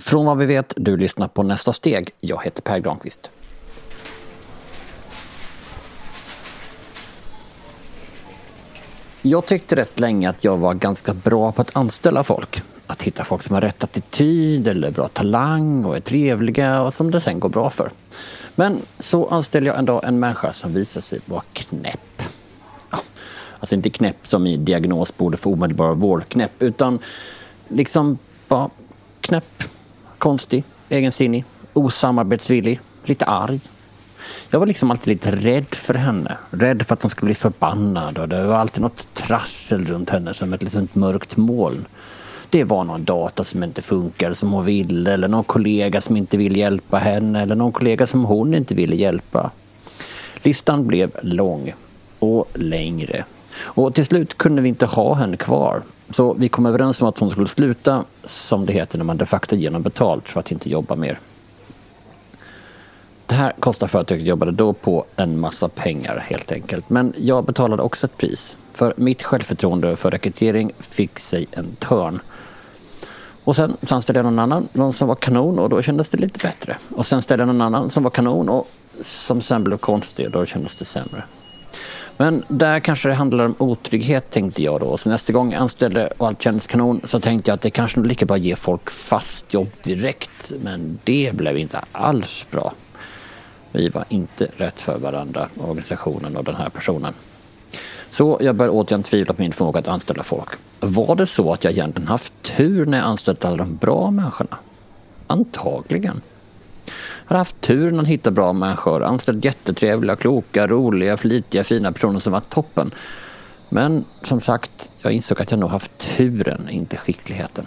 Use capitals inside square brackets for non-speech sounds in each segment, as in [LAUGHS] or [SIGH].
Från vad vi vet, du lyssnar på Nästa steg. Jag heter Per Granqvist. Jag tyckte rätt länge att jag var ganska bra på att anställa folk. Att hitta folk som har rätt attityd eller bra talang och är trevliga och som det sen går bra för. Men så anställde jag en dag en människa som visade sig vara knäpp. Ja, alltså inte knäpp som i diagnos borde få omedelbar vård knäpp utan liksom bara knäpp, konstig, egensinnig, osamarbetsvillig, lite arg. Jag var liksom alltid lite rädd för henne. Rädd för att hon skulle bli förbannad och det var alltid något trassel runt henne som ett litet mörkt moln. Det var någon data som inte funkade som hon ville eller någon kollega som inte ville hjälpa henne eller någon kollega som hon inte ville hjälpa. Listan blev lång och längre. Och till slut kunde vi inte ha henne kvar. Så vi kom överens om att hon skulle sluta, som det heter när man de facto ger betalt för att inte jobba mer. Det här kostar företaget jag jobbade då på en massa pengar helt enkelt. Men jag betalade också ett pris. För mitt självförtroende för rekrytering fick sig en törn. Och sen, så anställde jag någon annan, någon som var kanon och då kändes det lite bättre. Och sen ställde jag någon annan som var kanon och som sen blev konstig och då kändes det sämre. Men där kanske det handlar om otrygghet tänkte jag då. Så nästa gång jag anställde och allt kändes kanon så tänkte jag att det kanske lika bra ge folk fast jobb direkt. Men det blev inte alls bra. Vi var inte rätt för varandra, organisationen och den här personen. Så jag börjar återigen tvivla på min förmåga att anställa folk. Var det så att jag egentligen haft tur när jag anställt alla de bra människorna? Antagligen. Jag har haft tur att hitta bra människor, anställt jättetrevliga, kloka, roliga, flitiga, fina personer som var toppen. Men som sagt, jag insåg att jag nog haft turen, inte skickligheten.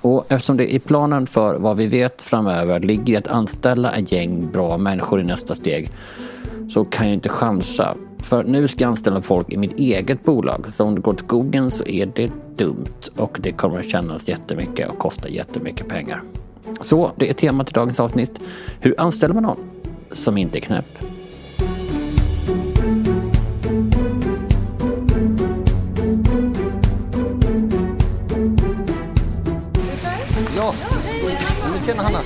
Och eftersom det i planen för vad vi vet framöver ligger att anställa ett gäng bra människor i nästa steg så kan jag inte chansa. För nu ska jag anställa folk i mitt eget bolag. Så om det går till skogen så är det dumt och det kommer att kännas jättemycket och kosta jättemycket pengar. Så det är temat i dagens avsnitt. Hur anställer man någon som inte är knäpp? Ja, tjena Hanna.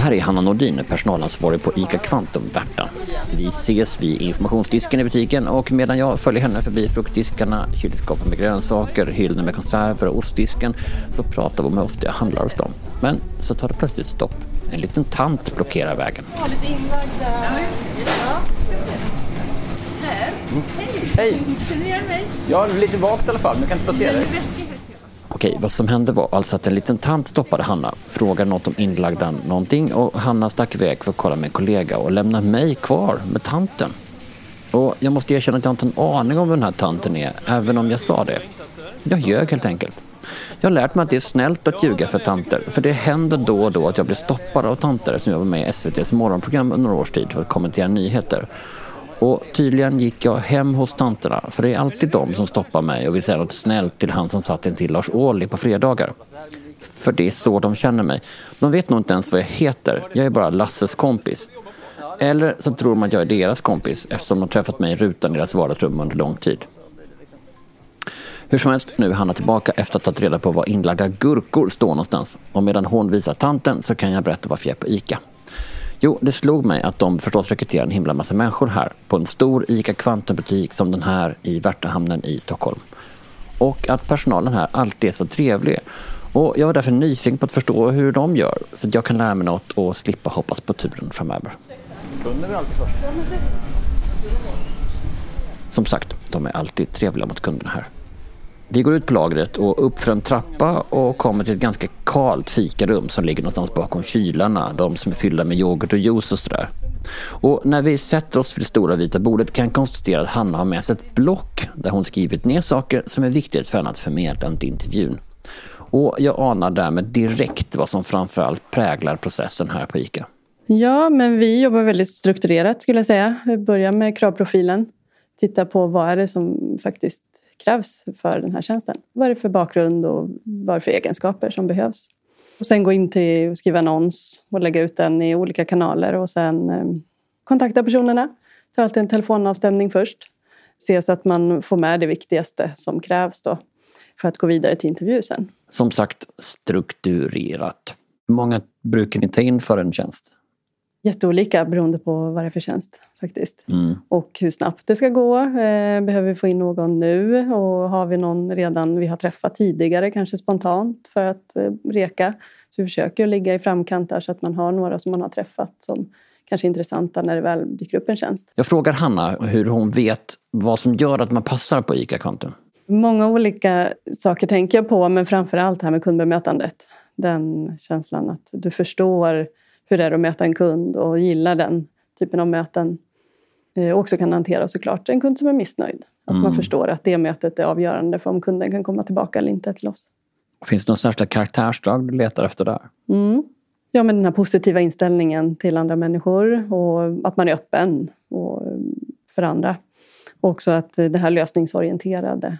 Det här är Hanna Nordin, personalansvarig på ICA Kvantum Värtan. Vi ses vid informationsdisken i butiken och medan jag följer henne förbi fruktdiskarna, kylskåpet med grönsaker, hyllorna med konserver och ostdisken så pratar vi om hur ofta jag handlar hos dem. Men så tar det plötsligt stopp. En liten tant blockerar vägen. Ja, lite inlagda... Här. Mm. Hej! Känner ni igen mig? Ja, lite vagt i alla fall, men jag kan inte placera dig. Okej, vad som hände var alltså att en liten tant stoppade Hanna, frågade något om inlagda någonting och Hanna stack iväg för att kolla med en kollega och lämnade mig kvar med tanten. Och jag måste erkänna att jag inte har en aning om vem den här tanten är, även om jag sa det. Jag ljög helt enkelt. Jag har lärt mig att det är snällt att ljuga för tanter, för det händer då och då att jag blir stoppad av tanter som jag var med i SVTs morgonprogram under några års tid för att kommentera nyheter. Och tydligen gick jag hem hos tanterna, för det är alltid de som stoppar mig och vill säga något snällt till han som satt intill Lars Ohly på fredagar. För det är så de känner mig. De vet nog inte ens vad jag heter. Jag är bara Lasses kompis. Eller så tror de att jag är deras kompis eftersom de träffat mig i rutan i deras vardagsrum under lång tid. Hur som helst, nu är Hanna tillbaka efter att ha tagit reda på var inlagda gurkor står någonstans. Och medan hon visar tanten så kan jag berätta varför jag är på ICA. Jo, det slog mig att de förstås rekryterar en himla massa människor här på en stor ICA Kvantum-butik som den här i Värtahamnen i Stockholm. Och att personalen här alltid är så trevlig. Och jag var därför nyfiken på att förstå hur de gör så att jag kan lära mig något och slippa hoppas på turen framöver. Kunden är alltid först. Som sagt, de är alltid trevliga mot kunderna här. Vi går ut på lagret och upp för en trappa och kommer till ett ganska kalt fikarum som ligger någonstans bakom kylarna. De som är fyllda med yoghurt och juice och sådär. Och när vi sätter oss vid det stora vita bordet kan jag konstatera att Hanna har med sig ett block där hon skrivit ner saker som är viktigt för henne att förmedla under intervjun. Och jag anar därmed direkt vad som framförallt präglar processen här på ICA. Ja, men vi jobbar väldigt strukturerat skulle jag säga. Vi börjar med kravprofilen. Titta på vad är det som faktiskt krävs för den här tjänsten. Vad är det för bakgrund och vad är det för egenskaper som behövs? Och sen gå in till skriva annons och lägga ut den i olika kanaler och sen eh, kontakta personerna. Ta alltid en telefonavstämning först. Se så att man får med det viktigaste som krävs då. för att gå vidare till intervju sen. Som sagt, strukturerat. Hur många brukar ni ta in för en tjänst? Jätteolika beroende på vad det är för tjänst faktiskt. Mm. Och hur snabbt det ska gå. Eh, behöver vi få in någon nu? Och har vi någon redan vi har träffat tidigare, kanske spontant, för att eh, reka? Så vi försöker ligga i framkant där så att man har några som man har träffat som kanske är intressanta när det väl dyker upp en tjänst. Jag frågar Hanna hur hon vet vad som gör att man passar på ICA Kvantum. Många olika saker tänker jag på, men framför allt det här med kundbemötandet. Den känslan att du förstår hur det är att möta en kund och gillar den typen av möten. Eh, Och också kan hantera såklart en kund som är missnöjd. Att man förstår att det mötet är avgörande för om kunden kan komma tillbaka eller inte till oss. Finns det några särskilda karaktärsdrag du letar efter där? Mm. Ja, men den här positiva inställningen till andra människor och att man är öppen och för andra. Och också att det här lösningsorienterade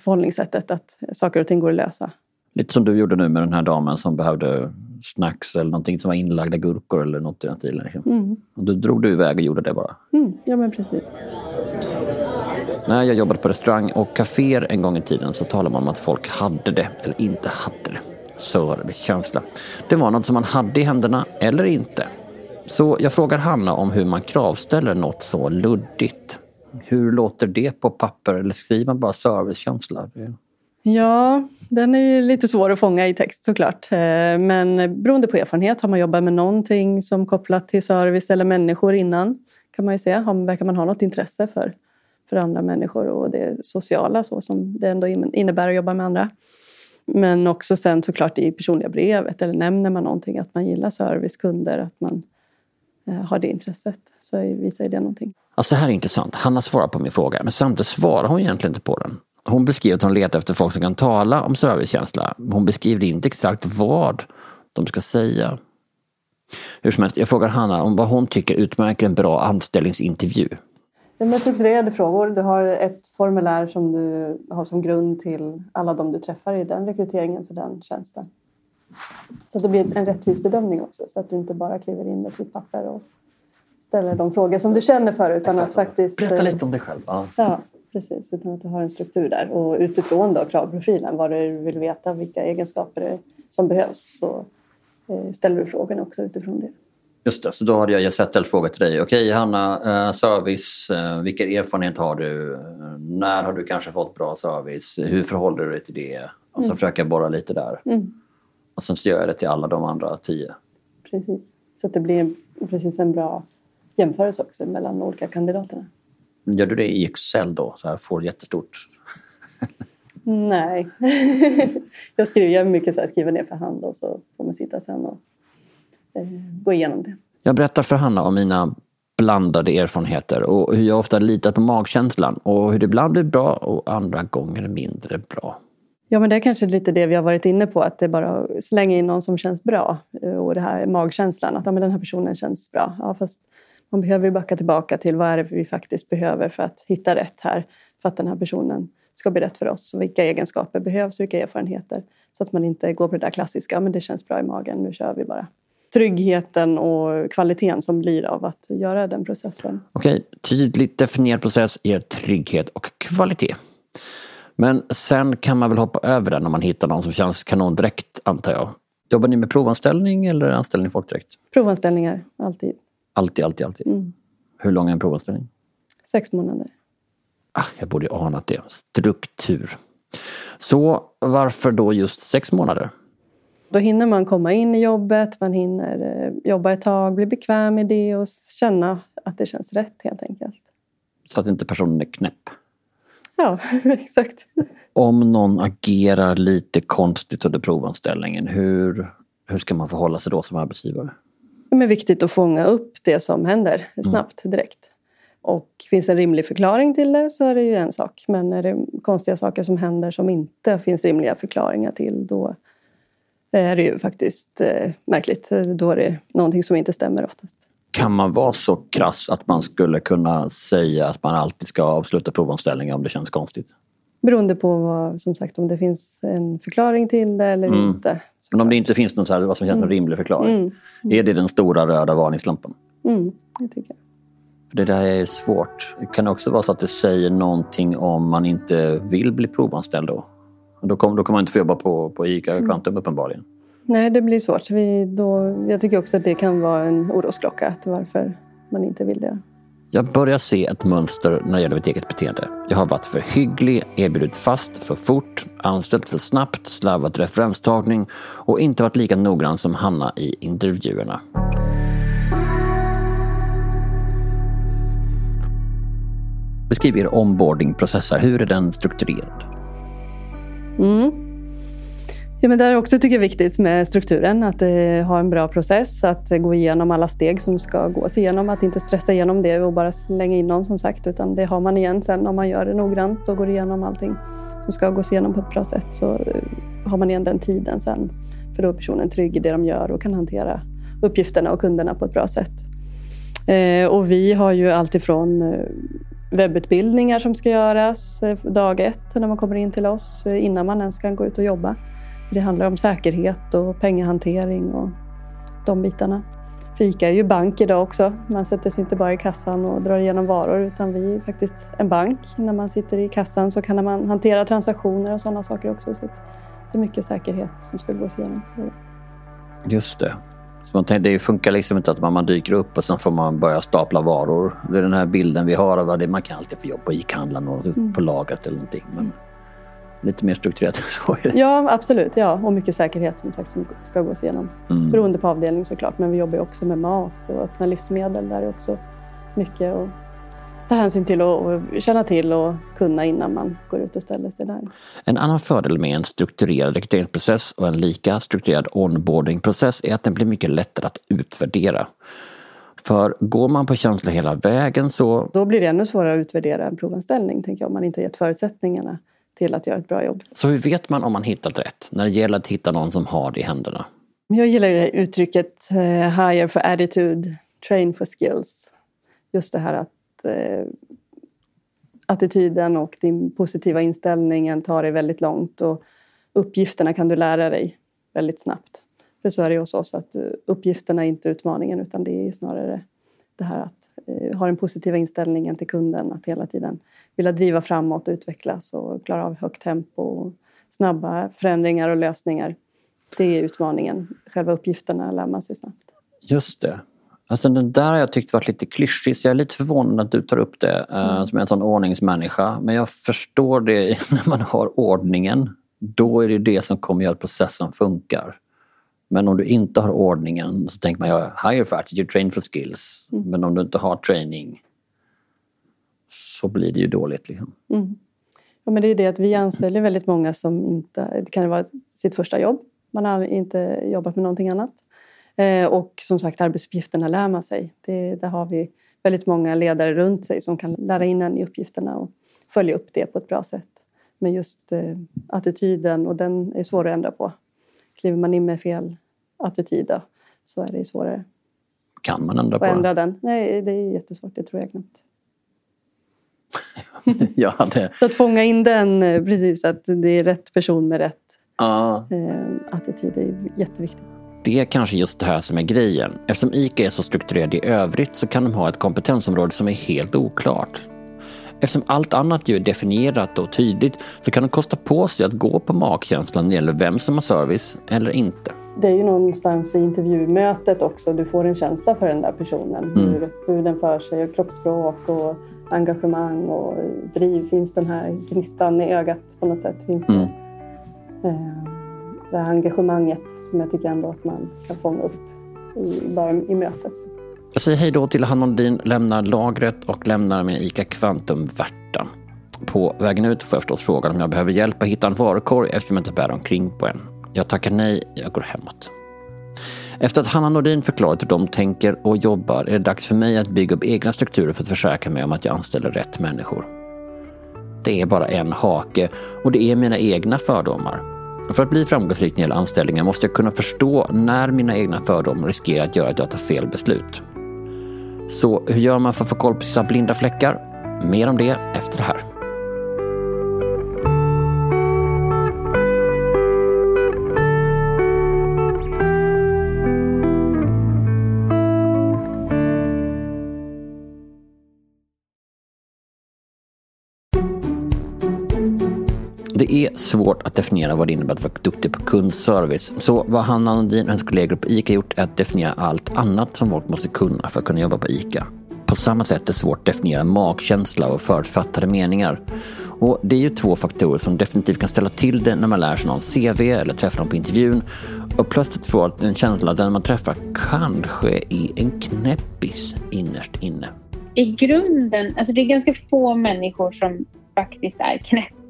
förhållningssättet, att saker och ting går att lösa. Lite som du gjorde nu med den här damen som behövde snacks eller någonting som var inlagda gurkor eller något i den stilen. Liksom. Mm. Och då drog du iväg och gjorde det bara. Mm. Ja, men precis. När jag jobbade på restaurang och kaféer en gång i tiden så talade man om att folk hade det eller inte hade det. Servicekänsla. Det var något som man hade i händerna eller inte. Så jag frågar Hanna om hur man kravställer något så luddigt. Hur låter det på papper eller skriver man bara servicekänsla? Ja, den är ju lite svår att fånga i text såklart. Eh, men beroende på erfarenhet, har man jobbat med någonting som kopplat till service eller människor innan kan man ju se. Verkar man ha något intresse för, för andra människor och det sociala så som det ändå innebär att jobba med andra. Men också sen såklart i personliga brevet eller nämner man någonting att man gillar service, kunder, att man eh, har det intresset så visar ju det någonting. Alltså det här är intressant. Hanna svarar på min fråga men samtidigt svarar hon egentligen inte på den. Hon beskriver att hon letar efter folk som kan tala om servicekänsla. men Hon beskriver inte exakt vad de ska säga. Hur som helst, jag frågar Hanna om vad hon tycker utmärker en bra anställningsintervju. Det är med strukturerade frågor. Du har ett formulär som du har som grund till alla de du träffar i den rekryteringen för den tjänsten. Så att det blir en rättvis bedömning också så att du inte bara kliver in med ett vitt papper och ställer de frågor som du känner för utan att faktiskt... Berätta lite om dig själv. Ja. Ja, precis. Utan att du har en struktur där. Och utifrån då kravprofilen, vad du vill veta, vilka egenskaper som behövs så eh, ställer du frågorna också utifrån det. Just det, så då hade jag ställt en fråga till dig. Okej Hanna, eh, service, eh, vilken erfarenhet har du? När har du kanske fått bra service? Hur förhåller du dig till det? Och så försöker jag borra lite där. Mm. Och sen så gör jag det till alla de andra tio. Precis. Så att det blir precis en bra jämförelse också mellan olika kandidaterna. Gör du det i Excel då? Så här får jättestort. Nej. [LAUGHS] jag skriver jag mycket så här, skriver ner för hand och så får man sitta sen och eh, gå igenom det. Jag berättar för Hanna om mina blandade erfarenheter och hur jag ofta litar på magkänslan och hur det ibland blir bra och andra gånger mindre bra. Ja, men det är kanske lite det vi har varit inne på, att det är bara slänga in någon som känns bra. eh, Och det här magkänslan, att ja, men den här personen känns bra. Ja, fast man behöver backa tillbaka till vad är det vi faktiskt behöver för att hitta rätt här. För att den här personen ska bli rätt för oss. Och vilka egenskaper behövs, vilka erfarenheter. Så att man inte går på det där klassiska, men det känns bra i magen, nu kör vi bara. Tryggheten och kvaliteten som blir av att göra den processen. Okej, tydligt definierad process ger trygghet och kvalitet. Men sen kan man väl hoppa över den om man hittar någon som känns kanon direkt antar jag. Jobbar ni med provanställning eller anställning folk direkt? Provanställningar, alltid. Alltid, alltid, alltid. Mm. Hur lång är en provanställning? Sex månader. Ah, jag borde anat det. Struktur. Så varför då just sex månader? Då hinner man komma in i jobbet, man hinner eh, jobba ett tag, bli bekväm i det och känna att det känns rätt helt enkelt. Så att inte personen är knäpp. Ja, [LAUGHS] exakt. Om någon agerar lite konstigt under provanställningen, hur, hur ska man förhålla sig då som arbetsgivare? Det är viktigt att fånga upp det som händer snabbt, direkt. Och finns en rimlig förklaring till det så är det ju en sak. Men är det konstiga saker som händer som inte finns rimliga förklaringar till då är det ju faktiskt eh, märkligt. Då är det någonting som inte stämmer oftast. Kan man vara så krass att man skulle kunna säga att man alltid ska avsluta provanställningar om det känns konstigt? Beroende på vad, som sagt, om det finns en förklaring till det eller Mm. inte. Men om det inte finns någon så här, vad som känns en rimlig förklaring, Mm. är det den stora röda varningslampan? Mm, det tycker jag. För det där är svårt. Det kan också vara så att det säger någonting om man inte vill bli provanställd då. Då kommer då kommer man inte få jobba på, på ICA Kvantum uppenbarligen. Nej, det blir svårt. Vi, då, jag tycker också att det kan vara en orosklocka till varför man inte vill det. Jag börjar se ett mönster när det gäller mitt eget beteende. Jag har varit för hygglig, erbjudit fast för fort, anställt för snabbt, slarvat referenstagning och inte varit lika noggrann som Hanna i intervjuerna. Beskriv er onboardingprocess. här. Hur är den strukturerad? Mm. Ja, men det är också tycker jag viktigt med strukturen, att eh, ha en bra process, att eh, gå igenom alla steg som ska gås igenom, att inte stressa igenom det och bara slänga in någon som sagt, utan det har man igen sen om man gör det noggrant och går igenom allting som ska gås igenom på ett bra sätt så eh, har man igen den tiden sen. För då är personen trygg i det de gör och kan hantera uppgifterna och kunderna på ett bra sätt. Eh, och vi har ju alltifrån eh, webbutbildningar som ska göras eh, dag ett när man kommer in till oss eh, innan man ens kan gå ut och jobba. Det handlar om säkerhet och pengahantering och de bitarna. För ICA är ju bank idag också. Man sätter sig inte bara i kassan och drar igenom varor utan vi är faktiskt en bank. När man sitter i kassan så kan man hantera transaktioner och sådana saker också. Så det är mycket säkerhet som ska gås igenom. Just det. Så man tänkte, det funkar liksom inte att man, man dyker upp och sen får man börja stapla varor. Det är den här bilden vi har av det. Man kan alltid få jobb på ICA-handlaren och Mm. på lagret eller någonting. Men lite mer strukturerat än så är det. Ja, absolut. Ja. Och mycket säkerhet som sagt som ska gås igenom. Mm. Beroende på avdelning såklart. Men vi jobbar ju också med mat och öppna livsmedel. Där är också mycket att ta hänsyn till och, och känna till och kunna innan man går ut och ställer sig där. En annan fördel med en strukturerad rekryteringsprocess och en lika strukturerad onboardingprocess är att den blir mycket lättare att utvärdera. För går man på känsla hela vägen så Då blir det ännu svårare att utvärdera en provanställning, tänker jag, om man inte gett förutsättningarna till att göra ett bra jobb. Så hur vet man om man hittat rätt? När det gäller att hitta någon som har det i händerna. Jag gillar ju det uttrycket eh, hire for attitude, train for skills. Just det här att eh, attityden och din positiva inställningen tar dig väldigt långt och uppgifterna kan du lära dig väldigt snabbt. För så är det hos oss att eh, uppgifterna är inte utmaningen utan det är snarare det här att eh, ha den positiva inställningen till kunden, att hela tiden vilja driva framåt och utvecklas och klara av högt tempo och snabba förändringar och lösningar. Det är utmaningen. Själva uppgifterna lär man sig snabbt. Just det. Alltså den där har jag tyckt varit lite klyschig så jag är lite förvånad att du tar upp det eh, som en sån ordningsmänniska. Men jag förstår det [LAUGHS] när man har ordningen. Då är det det som kommer göra att processen funkar. Men om du inte har ordningen så tänker man ja, hire for attitude, train for skills. Men om du inte har training så blir det ju dåligt. Liksom. Mm. Ja, men det är det att vi anställer väldigt många som inte... Det kan vara sitt första jobb. Man har inte jobbat med någonting annat. Eh, och som sagt, arbetsuppgifterna lär man sig. Det, där har vi väldigt många ledare runt sig som kan lära in en i uppgifterna och följa upp det på ett bra sätt. Men just eh, attityden, och den är svår att ändra på. Kliver man in med fel attityd då, så är det svårare Kan man ändra på ändra den. Nej, det är jättesvårt. Det tror jag knappt. Jag hade, Så att fånga in den, eh, precis, att det är rätt person med rätt ja, eh, attityd är jätteviktigt. Det är kanske just det här som är grejen. Eftersom ICA är så strukturerad i övrigt så kan de ha ett kompetensområde som är helt oklart. Eftersom allt annat ju är definierat och tydligt så kan de kosta på sig att gå på magkänslan när det gäller vem som har service eller inte. Det är ju någonstans i intervjumötet också, du får en känsla för den där personen. Mm. Hur, hur den för sig, och kroppsspråk och engagemang och driv. Finns den här gnistan i ögat på något sätt? Finns det, Mm. eh, det här engagemanget som jag tycker ändå att man kan fånga upp i, bara i mötet. Jag säger hej då till Hanna Nordin, lämnar lagret och lämnar min ICA Kvantum Värta. På vägen ut får jag förstås frågan om jag behöver hjälp att hitta en varukorg eftersom jag inte bär omkring på en. Jag tackar nej, jag går hemåt. Efter att Hanna Nordin förklarat hur de tänker och jobbar är det dags för mig att bygga upp egna strukturer för att försäkra mig om att jag anställer rätt människor. Det är bara en hake och det är mina egna fördomar. För att bli framgångsrik när det gäller anställningar måste jag kunna förstå när mina egna fördomar riskerar att göra att jag tar fel beslut. Så hur gör man för att få koll på sina blinda fläckar? Mer om det efter det här. Det är svårt att definiera vad det innebär att vara duktig på kundservice. Så vad Hanna Nordin och hennes kollegor på ICA gjort är att definiera allt annat som folk måste kunna för att kunna jobba på ICA. På samma sätt är det svårt att definiera magkänsla och förutfattade meningar. Och det är ju två faktorer som definitivt kan ställa till det när man lär sig någon CV eller träffar någon på intervjun och plötsligt får en känsla att den man träffar kanske är en knäppis innerst inne. I grunden, alltså det är ganska få människor som faktiskt är knäppa.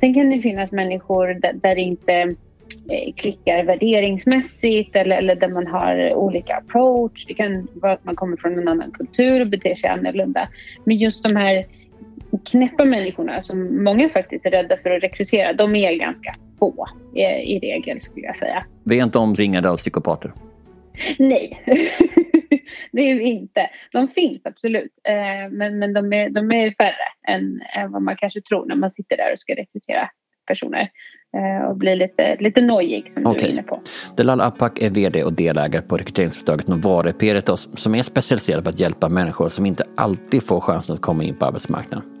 Sen kan det finnas människor där, där det inte eh, klickar värderingsmässigt eller, eller där man har olika approach. Det kan vara att man kommer från en annan kultur och beter sig annorlunda. Men just de här knäppa människorna som många faktiskt är rädda för att rekrytera, de är ganska få i, i regel skulle jag säga. Vi är inte omringade av psykopater? Nej, [LAUGHS] det är vi inte. De finns absolut, eh, men, men de, är, de är färre än, än vad man kanske tror när man sitter där och ska rekrytera personer eh, och blir lite, lite nojig som okay. du är inne på. Delal Apak är VD och delägare på rekryteringsföretaget Novare Peritos som är specialiserad på att hjälpa människor som inte alltid får chansen att komma in på arbetsmarknaden.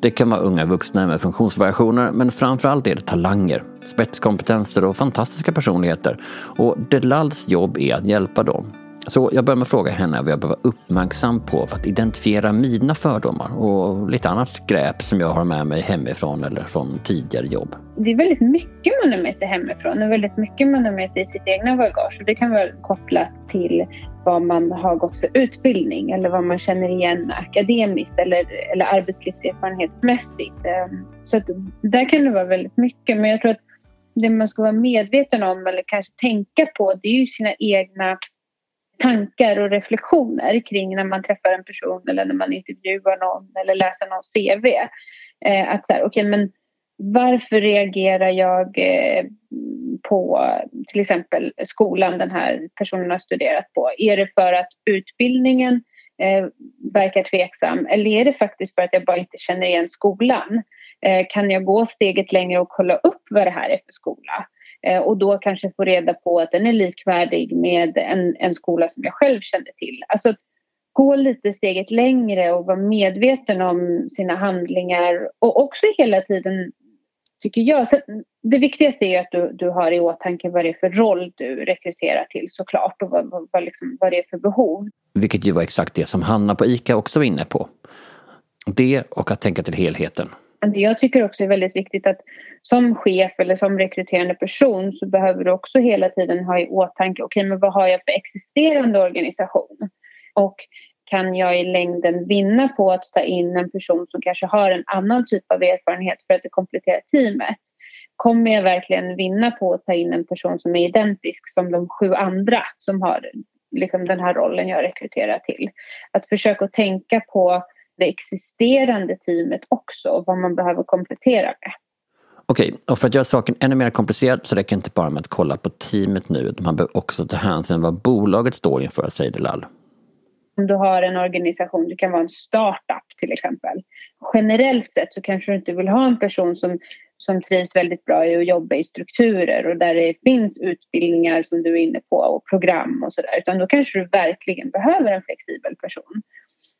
Det kan vara unga vuxna med funktionsvariationer men framförallt är det talanger, spetskompetenser och fantastiska personligheter. Och Delals jobb är att hjälpa dem. Så jag börjar med att fråga henne vad jag behöver vara uppmärksam på för att identifiera mina fördomar och lite annat skräp som jag har med mig hemifrån eller från tidigare jobb. Det är väldigt mycket man har med sig hemifrån och väldigt mycket man har med sig i sitt egna bagage. Och det kan vara kopplat till vad man har gått för utbildning eller vad man känner igen akademiskt eller, eller arbetslivserfarenhetsmässigt. Ehm, så att där kan det vara väldigt mycket. Men jag tror att det man ska vara medveten om eller kanske tänka på det är ju sina egna tankar och reflektioner kring när man träffar en person eller när man intervjuar någon eller läser någon CV. Eh, att så här, okay, men varför reagerar jag eh, på till exempel skolan den här personen har studerat på? Är det för att utbildningen eh, verkar tveksam eller är det faktiskt för att jag bara inte känner igen skolan? Eh, kan jag gå steget längre och kolla upp vad det här är för skola? Eh, och då kanske få reda på att den är likvärdig med en, en skola som jag själv kände till. Alltså gå lite steget längre och vara medveten om sina handlingar och också hela tiden tycker jag. Så det viktigaste är att du, du har i åtanke vad det är för roll du rekryterar till såklart och vad, vad, vad, liksom, vad det är för behov. Vilket ju var exakt det som Hanna på ICA också var inne på. Det och att tänka till helheten. Jag tycker också är väldigt viktigt att som chef eller som rekryterande person så behöver du också hela tiden ha i åtanke, okej okay, men vad har jag för existerande organisation? Och kan jag i längden vinna på att ta in en person som kanske har en annan typ av erfarenhet för att det kompletterar teamet? Kommer jag verkligen vinna på att ta in en person som är identisk som de sju andra som har liksom den här rollen jag rekryterar till? Att försöka tänka på det existerande teamet också och vad man behöver komplettera med. Okej, och för att göra saken ännu mer komplicerad så räcker det inte bara med att kolla på teamet nu. Man behöver också ta hänsyn till vad bolaget står inför, säger Delal. Om du har en organisation, du kan vara en startup till exempel. Generellt sett så kanske du inte vill ha en person som, som trivs väldigt bra i att jobba i strukturer och där det finns utbildningar som du är inne på och program och sådär. Utan då kanske du verkligen behöver en flexibel person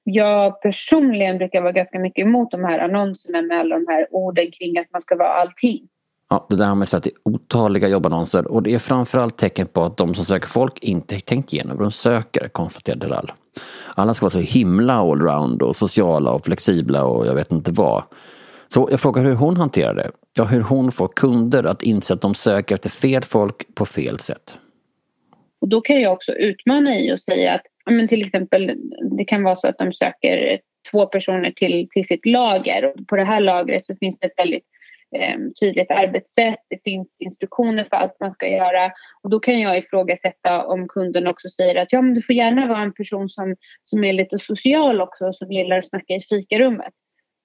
jag personligen brukar vara ganska mycket emot de här annonserna med alla de här orden kring att man ska vara allting. Ja, det där har man sett i otaliga jobbannonser och det är framförallt tecken på att de som söker folk inte tänkt igenom vad de söker, konstaterade Lall. Alla ska vara så himla allround och sociala och flexibla och jag vet inte vad. Så jag frågar hur hon hanterar det. Ja, hur hon får kunder att inse att de söker efter fel folk på fel sätt. Och då kan jag också utmana i och säga att men till exempel, det kan vara så att de söker två personer till, till sitt lager och på det här lagret så finns det ett väldigt eh, tydligt arbetssätt. Det finns instruktioner för allt man ska göra och då kan jag ifrågasätta om kunden också säger att ja, men du får gärna vara en person som, som är lite social också och som gillar att snacka i fikarummet.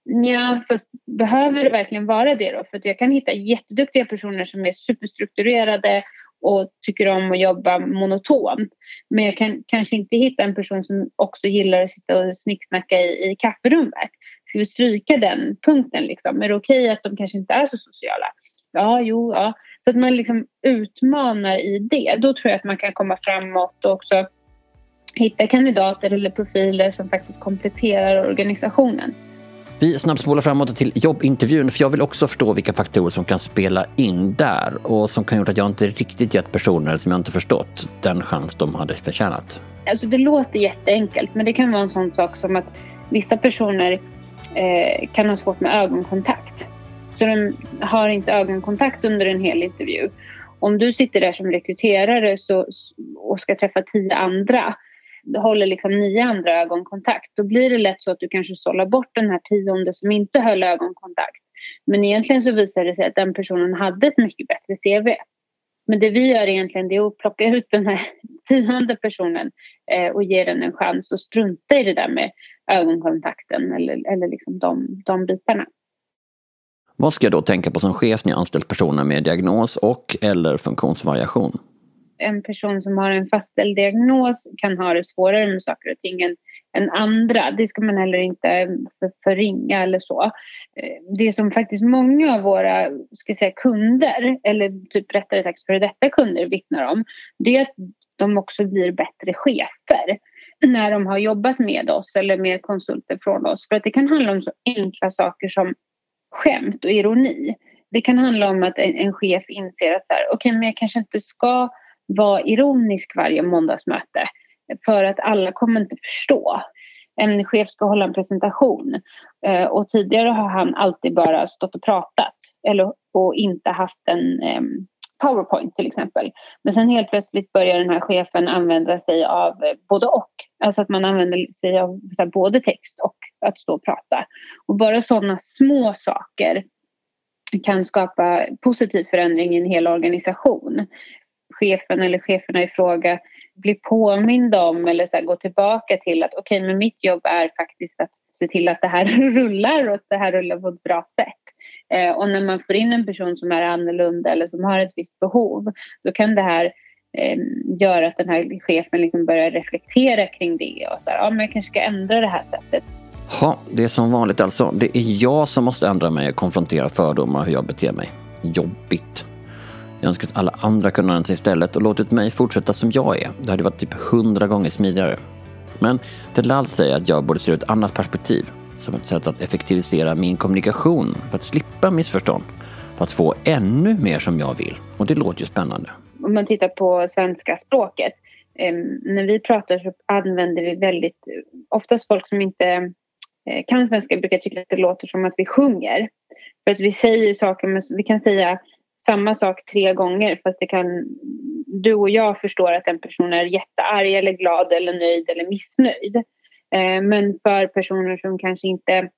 Ja, fast behöver det verkligen vara det då? För att jag kan hitta jätteduktiga personer som är superstrukturerade och tycker om att jobba monotont. Men jag kan kanske inte hitta en person som också gillar att sitta och snicksnacka i, i kafferummet. Ska vi stryka den punkten? Liksom? Är det okej okay att de kanske inte är så sociala? Ja, jo, ja. Så att man liksom utmanar i det. Då tror jag att man kan komma framåt och också hitta kandidater eller profiler som faktiskt kompletterar organisationen. Vi snabbspolar framåt till jobbintervjun för jag vill också förstå vilka faktorer som kan spela in där och som kan gjort att jag inte riktigt gett personer som jag inte förstått den chans de hade förtjänat. Alltså det låter jätteenkelt men det kan vara en sån sak som att vissa personer eh, kan ha svårt med ögonkontakt. Så de har inte ögonkontakt under en hel intervju. Om du sitter där som rekryterare så, och ska träffa tio andra håller liksom nio andra ögonkontakt då blir det lätt så att du kanske sållar bort den här tionde som inte höll ögonkontakt. Men egentligen så visar det sig att den personen hade ett mycket bättre CV. Men det vi gör egentligen det är att plocka ut den här [LAUGHS] tionde personen eh, och ge den en chans och strunta i det där med ögonkontakten eller, eller liksom de, de bitarna. Vad ska jag då tänka på som chef när jag anställt personer med diagnos och eller funktionsvariation? En person som har en fastställd diagnos kan ha det svårare med saker och ting än, än andra. Det ska man heller inte för, förringa eller så. Eh, det som faktiskt många av våra ska säga, kunder, eller typ rättare sagt före detta kunder vittnar om, det är att de också blir bättre chefer när de har jobbat med oss eller med konsulter från oss. För att det kan handla om så enkla saker som skämt och ironi. Det kan handla om att en, en chef inser att så här, okay, men jag kanske inte ska vara ironisk varje måndagsmöte för att alla kommer inte förstå. En chef ska hålla en presentation eh, och tidigare har han alltid bara stått och pratat eller, och inte haft en um, Powerpoint till exempel. Men sen helt plötsligt börjar den här chefen använda sig av både och. Alltså att man använder sig av här, både text och att stå och prata. Och bara sådana små saker kan skapa positiv förändring i en hel organisation. Chefen eller cheferna i fråga blir påminda om eller så här, gå tillbaka till att okej, okay, men mitt jobb är faktiskt att se till att det här [LAUGHS] rullar och att det här rullar på ett bra sätt. Eh, och när man får in en person som är annorlunda eller som har ett visst behov, då kan det här eh, göra att den här chefen liksom börjar reflektera kring det och så här, ja men jag kanske ska ändra det här sättet. Ja, det är som vanligt alltså. Det är jag som måste ändra mig och konfrontera fördomar hur jag beter mig. Jobbigt. Jag önskar att alla andra kunde använda sig istället och låtit mig fortsätta som jag är. Det hade varit typ hundra gånger smidigare. Men Delal säger att jag borde se ett annat perspektiv. Som ett sätt att effektivisera min kommunikation för att slippa missförstånd. För att få ännu mer som jag vill. Och det låter ju spännande. Om man tittar på svenska språket. Eh, när vi pratar så använder vi väldigt, oftast folk som inte eh, kan svenska brukar tycka att det låter som att vi sjunger. För att vi säger saker, men vi kan säga samma sak tre gånger fast det kan, du och jag förstår att en person är jättearg eller glad eller nöjd eller missnöjd. Eh, men för personer som kanske inte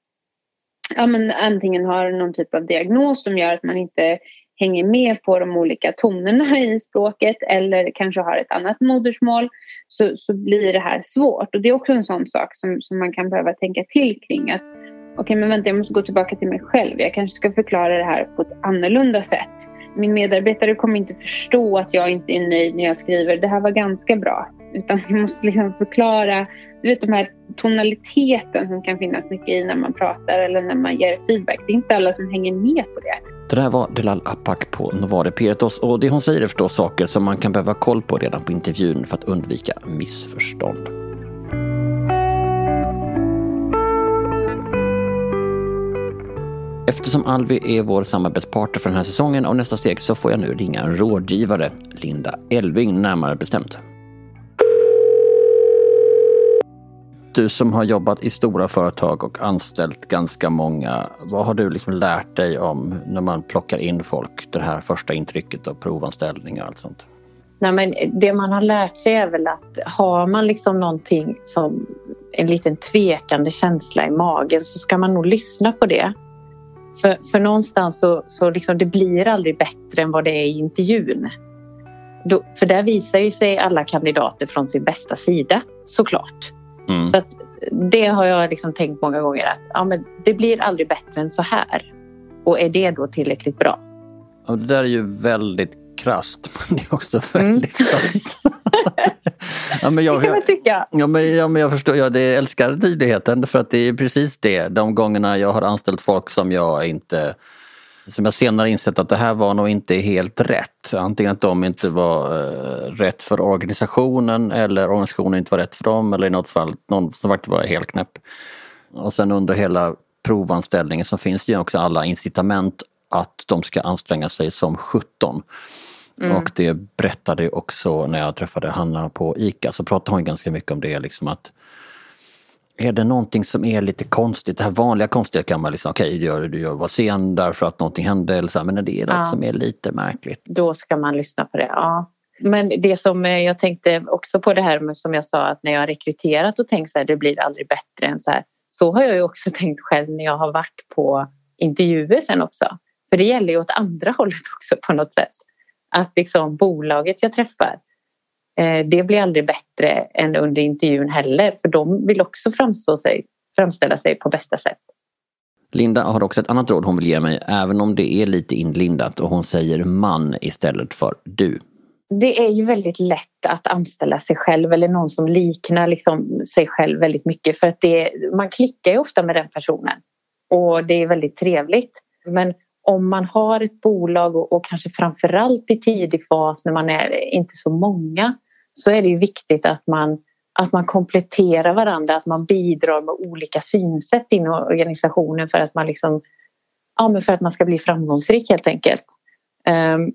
ja, men antingen har någon typ av diagnos som gör att man inte hänger med på de olika tonerna i språket eller kanske har ett annat modersmål så, så blir det här svårt. Och det är också en sån sak som, som man kan behöva tänka till kring. att Okej, okay, men vänta, jag måste gå tillbaka till mig själv. Jag kanske ska förklara det här på ett annorlunda sätt min medarbetare kommer inte förstå att jag inte är nöjd när jag skriver det här var ganska bra. Utan jag måste liksom förklara, du vet de här tonaliteten som kan finnas mycket i när man pratar eller när man ger feedback. Det är inte alla som hänger med på det. Det där var Delal Apak på Novare Piratos och det hon säger är förstås saker som man kan behöva koll på redan på intervjun för att undvika missförstånd. Eftersom Alvi är vår samarbetspartner för den här säsongen och nästa steg så får jag nu ringa en rådgivare, Linda Elving närmare bestämt. Du som har jobbat i stora företag och anställt ganska många, vad har du liksom lärt dig om när man plockar in folk? Det här första intrycket av provanställning och allt sånt. Nej, men det man har lärt sig är väl att har man liksom någonting som en liten tvekande känsla i magen så ska man nog lyssna på det. För, för någonstans så, så liksom det blir aldrig bättre än vad det är i intervjun. Då, för där visar ju sig alla kandidater från sin bästa sida såklart. Mm. Så att det har jag liksom tänkt många gånger att ja, men det blir aldrig bättre än så här. Och är det då tillräckligt bra? Ja, det där är ju väldigt krasst, [LAUGHS] men det är också väldigt mm. sant. Ja, men jag, det kan man tycka. Ja, men, ja, men jag förstår, jag det älskar tydligheten för att det är precis det. De gångerna jag har anställt folk som jag inte som jag senare insett att det här var nog inte helt rätt. Antingen att de inte var uh, rätt för organisationen eller organisationen inte var rätt för dem eller i något fall någon som faktiskt var helt knäpp. Och sen under hela provanställningen så finns det ju också alla incitament att de ska anstränga sig som 17. Mm. Och det berättade också när jag träffade Hanna på ICA så pratade hon ganska mycket om det liksom att är det någonting som är lite konstigt, det här vanliga konstiga kan man liksom, okej okay, du gör du gör, var sen därför att någonting hände eller så här, men när det är något ja. som är lite märkligt. Då ska man lyssna på det, ja. Men det som eh, jag tänkte också på det här med som jag sa att när jag har rekryterat och tänkt så här, det blir aldrig bättre än så här. Så har jag ju också [LAUGHS] tänkt själv när jag har varit på intervjuer sen också. För det gäller ju åt andra hållet också på något sätt. Att liksom bolaget jag träffar, eh, det blir aldrig bättre än under intervjun heller. För de vill också framstå sig, framställa sig på bästa sätt. Linda har också ett annat råd hon vill ge mig, även om det är lite inlindat och hon säger man istället för du. Det är ju väldigt lätt att anställa sig själv eller någon som liknar liksom sig själv väldigt mycket för att det, man klickar ju ofta med den personen och det är väldigt trevligt. Men om man har ett bolag och, och kanske framförallt i tidig fas när man är inte så många så är det ju viktigt att man, att man kompletterar varandra, att man bidrar med olika synsätt inom organisationen för att man liksom ja, men för att man ska bli framgångsrik helt enkelt. Um,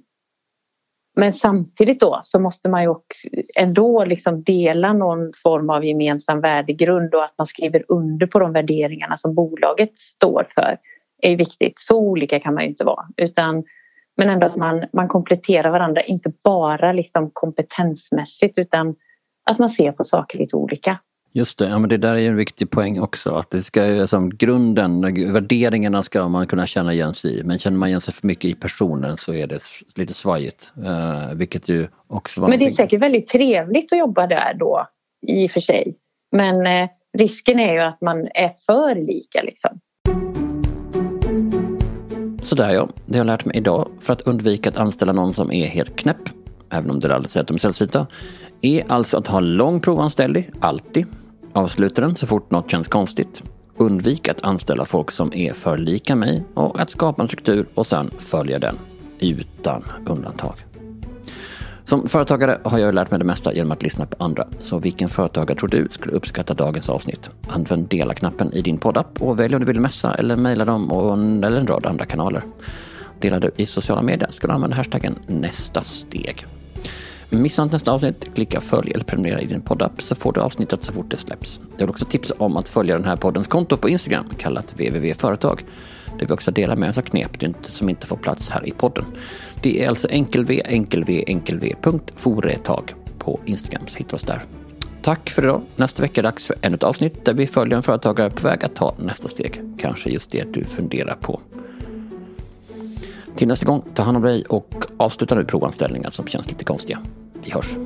men samtidigt då så måste man ju ändå liksom dela någon form av gemensam värdegrund och att man skriver under på de värderingarna som bolaget står för är viktigt. Så olika kan man ju inte vara. Utan, men ändå att man, man kompletterar varandra, inte bara liksom kompetensmässigt utan att man ser på saker lite olika. Just det, ja, men det där är ju en viktig poäng också. Att det ska, som grunden, värderingarna ska man kunna känna igen sig i. Men känner man igen sig för mycket i personen så är det lite svajigt. Uh, vilket ju också var Men det är säkert väldigt trevligt att jobba där då, i och för sig. Men eh, risken är ju att man är för lika liksom. Sådär ja, det har jag lärt mig idag för att undvika att anställa någon som är helt knäpp, även om det aldrig säger att de är sällsynta, är alltså att ha lång provanställning, alltid. Avsluta den så fort något känns konstigt. Undvik att anställa folk som är för lika mig och att skapa en struktur och sen följa den utan undantag. Som företagare har jag lärt mig det mesta genom att lyssna på andra. Så vilken företagare tror du skulle uppskatta dagens avsnitt? Använd dela-knappen i din poddapp och välj om du vill messa eller mejla dem och en, eller en rad andra kanaler. Delar du i sociala medier ska du använda hashtaggen nästa steg. Missa inte nästa avsnitt, klicka följ eller prenumerera i din poddapp så får du avsnittet så fort det släpps. Jag vill också tipsa om att följa den här poddens konto på Instagram kallat www.företag där vi också delar med oss av knep som inte får plats här i podden. Det är alltså enkelv, enkelv, enkelv.foretag på Instagram, så hittar oss där. Tack för idag. Nästa vecka är det dags för ännu ett avsnitt där vi följer en företagare på väg att ta nästa steg. Kanske just det du funderar på. Till nästa gång, ta hand om dig och avsluta nu provanställningar som känns lite konstiga. Vi hörs.